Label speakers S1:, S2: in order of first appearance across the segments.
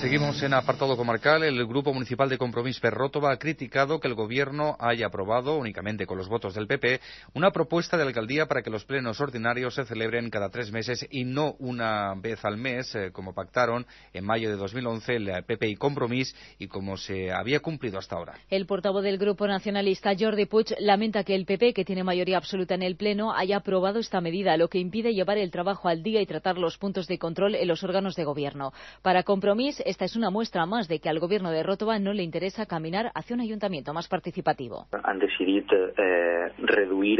S1: Seguimos en apartado comarcal. El Grupo Municipal de Compromís Perrótoba ha criticado que el Gobierno haya aprobado, únicamente con los votos del PP, una propuesta de la alcaldía para que los plenos ordinarios se celebren cada tres meses y no una vez al mes, eh, como pactaron en mayo de 2011 el PP y Compromís y como se había cumplido hasta ahora.
S2: El portavoz del Grupo Nacionalista, Jordi Puig, lamenta que el PP, que tiene mayoría absoluta en el Pleno, haya aprobado esta medida, lo que impide llevar el trabajo al día y tratar los puntos de control en los órganos de Gobierno. Para Compromís, esta es una muestra más de que al gobierno de Rótova no le interesa caminar hacia un ayuntamiento más participativo.
S3: Han decidit eh,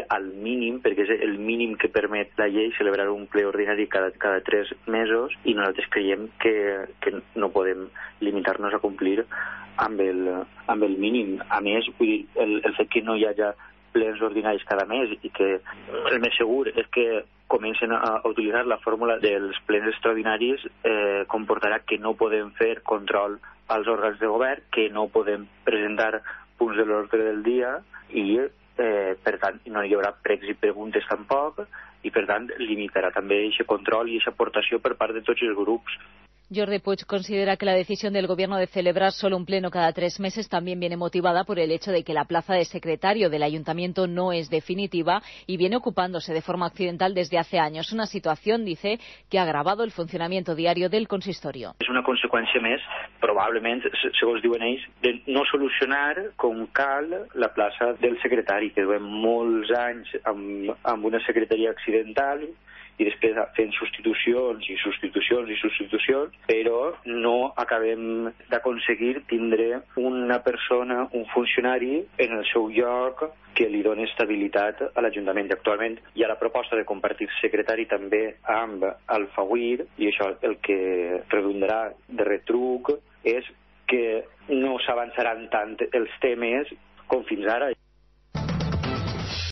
S3: al mínim, perquè és el mínim que permet la llei celebrar un ple ordinari cada, cada tres mesos i nosaltres creiem que, que no podem limitar-nos a complir amb el, amb el mínim. A més, vull dir, el, el fet que no hi hagi plens ordinaris cada mes i que el més segur és que comencen a, utilitzar la fórmula dels plens extraordinaris eh, comportarà que no podem fer control als òrgans de govern, que no podem presentar punts de l'ordre del dia i, eh, per tant, no hi haurà pregs i preguntes tampoc i, per tant, limitarà també aquest control i aquesta aportació per part de tots els grups.
S2: Jordi Puig considera que la decisión del Gobierno de celebrar solo un pleno cada tres meses también viene motivada por el hecho de que la plaza de secretario del Ayuntamiento no es definitiva y viene ocupándose de forma accidental desde hace años. Una situación, dice, que ha agravado el funcionamiento diario del consistorio.
S3: És una conseqüència més, probablement, se- segons diuen ells, de no solucionar com cal la plaça del secretari, que duem molts anys amb, amb una secretaria accidental i després fent substitucions i substitucions i substitucions, però no acabem d'aconseguir tindre una persona, un funcionari en el seu lloc que li doni estabilitat a l'Ajuntament. Actualment hi ha la proposta de compartir secretari també amb Alfauir i això el que redundarà de retruc és que no s'avançaran tant els temes com fins ara.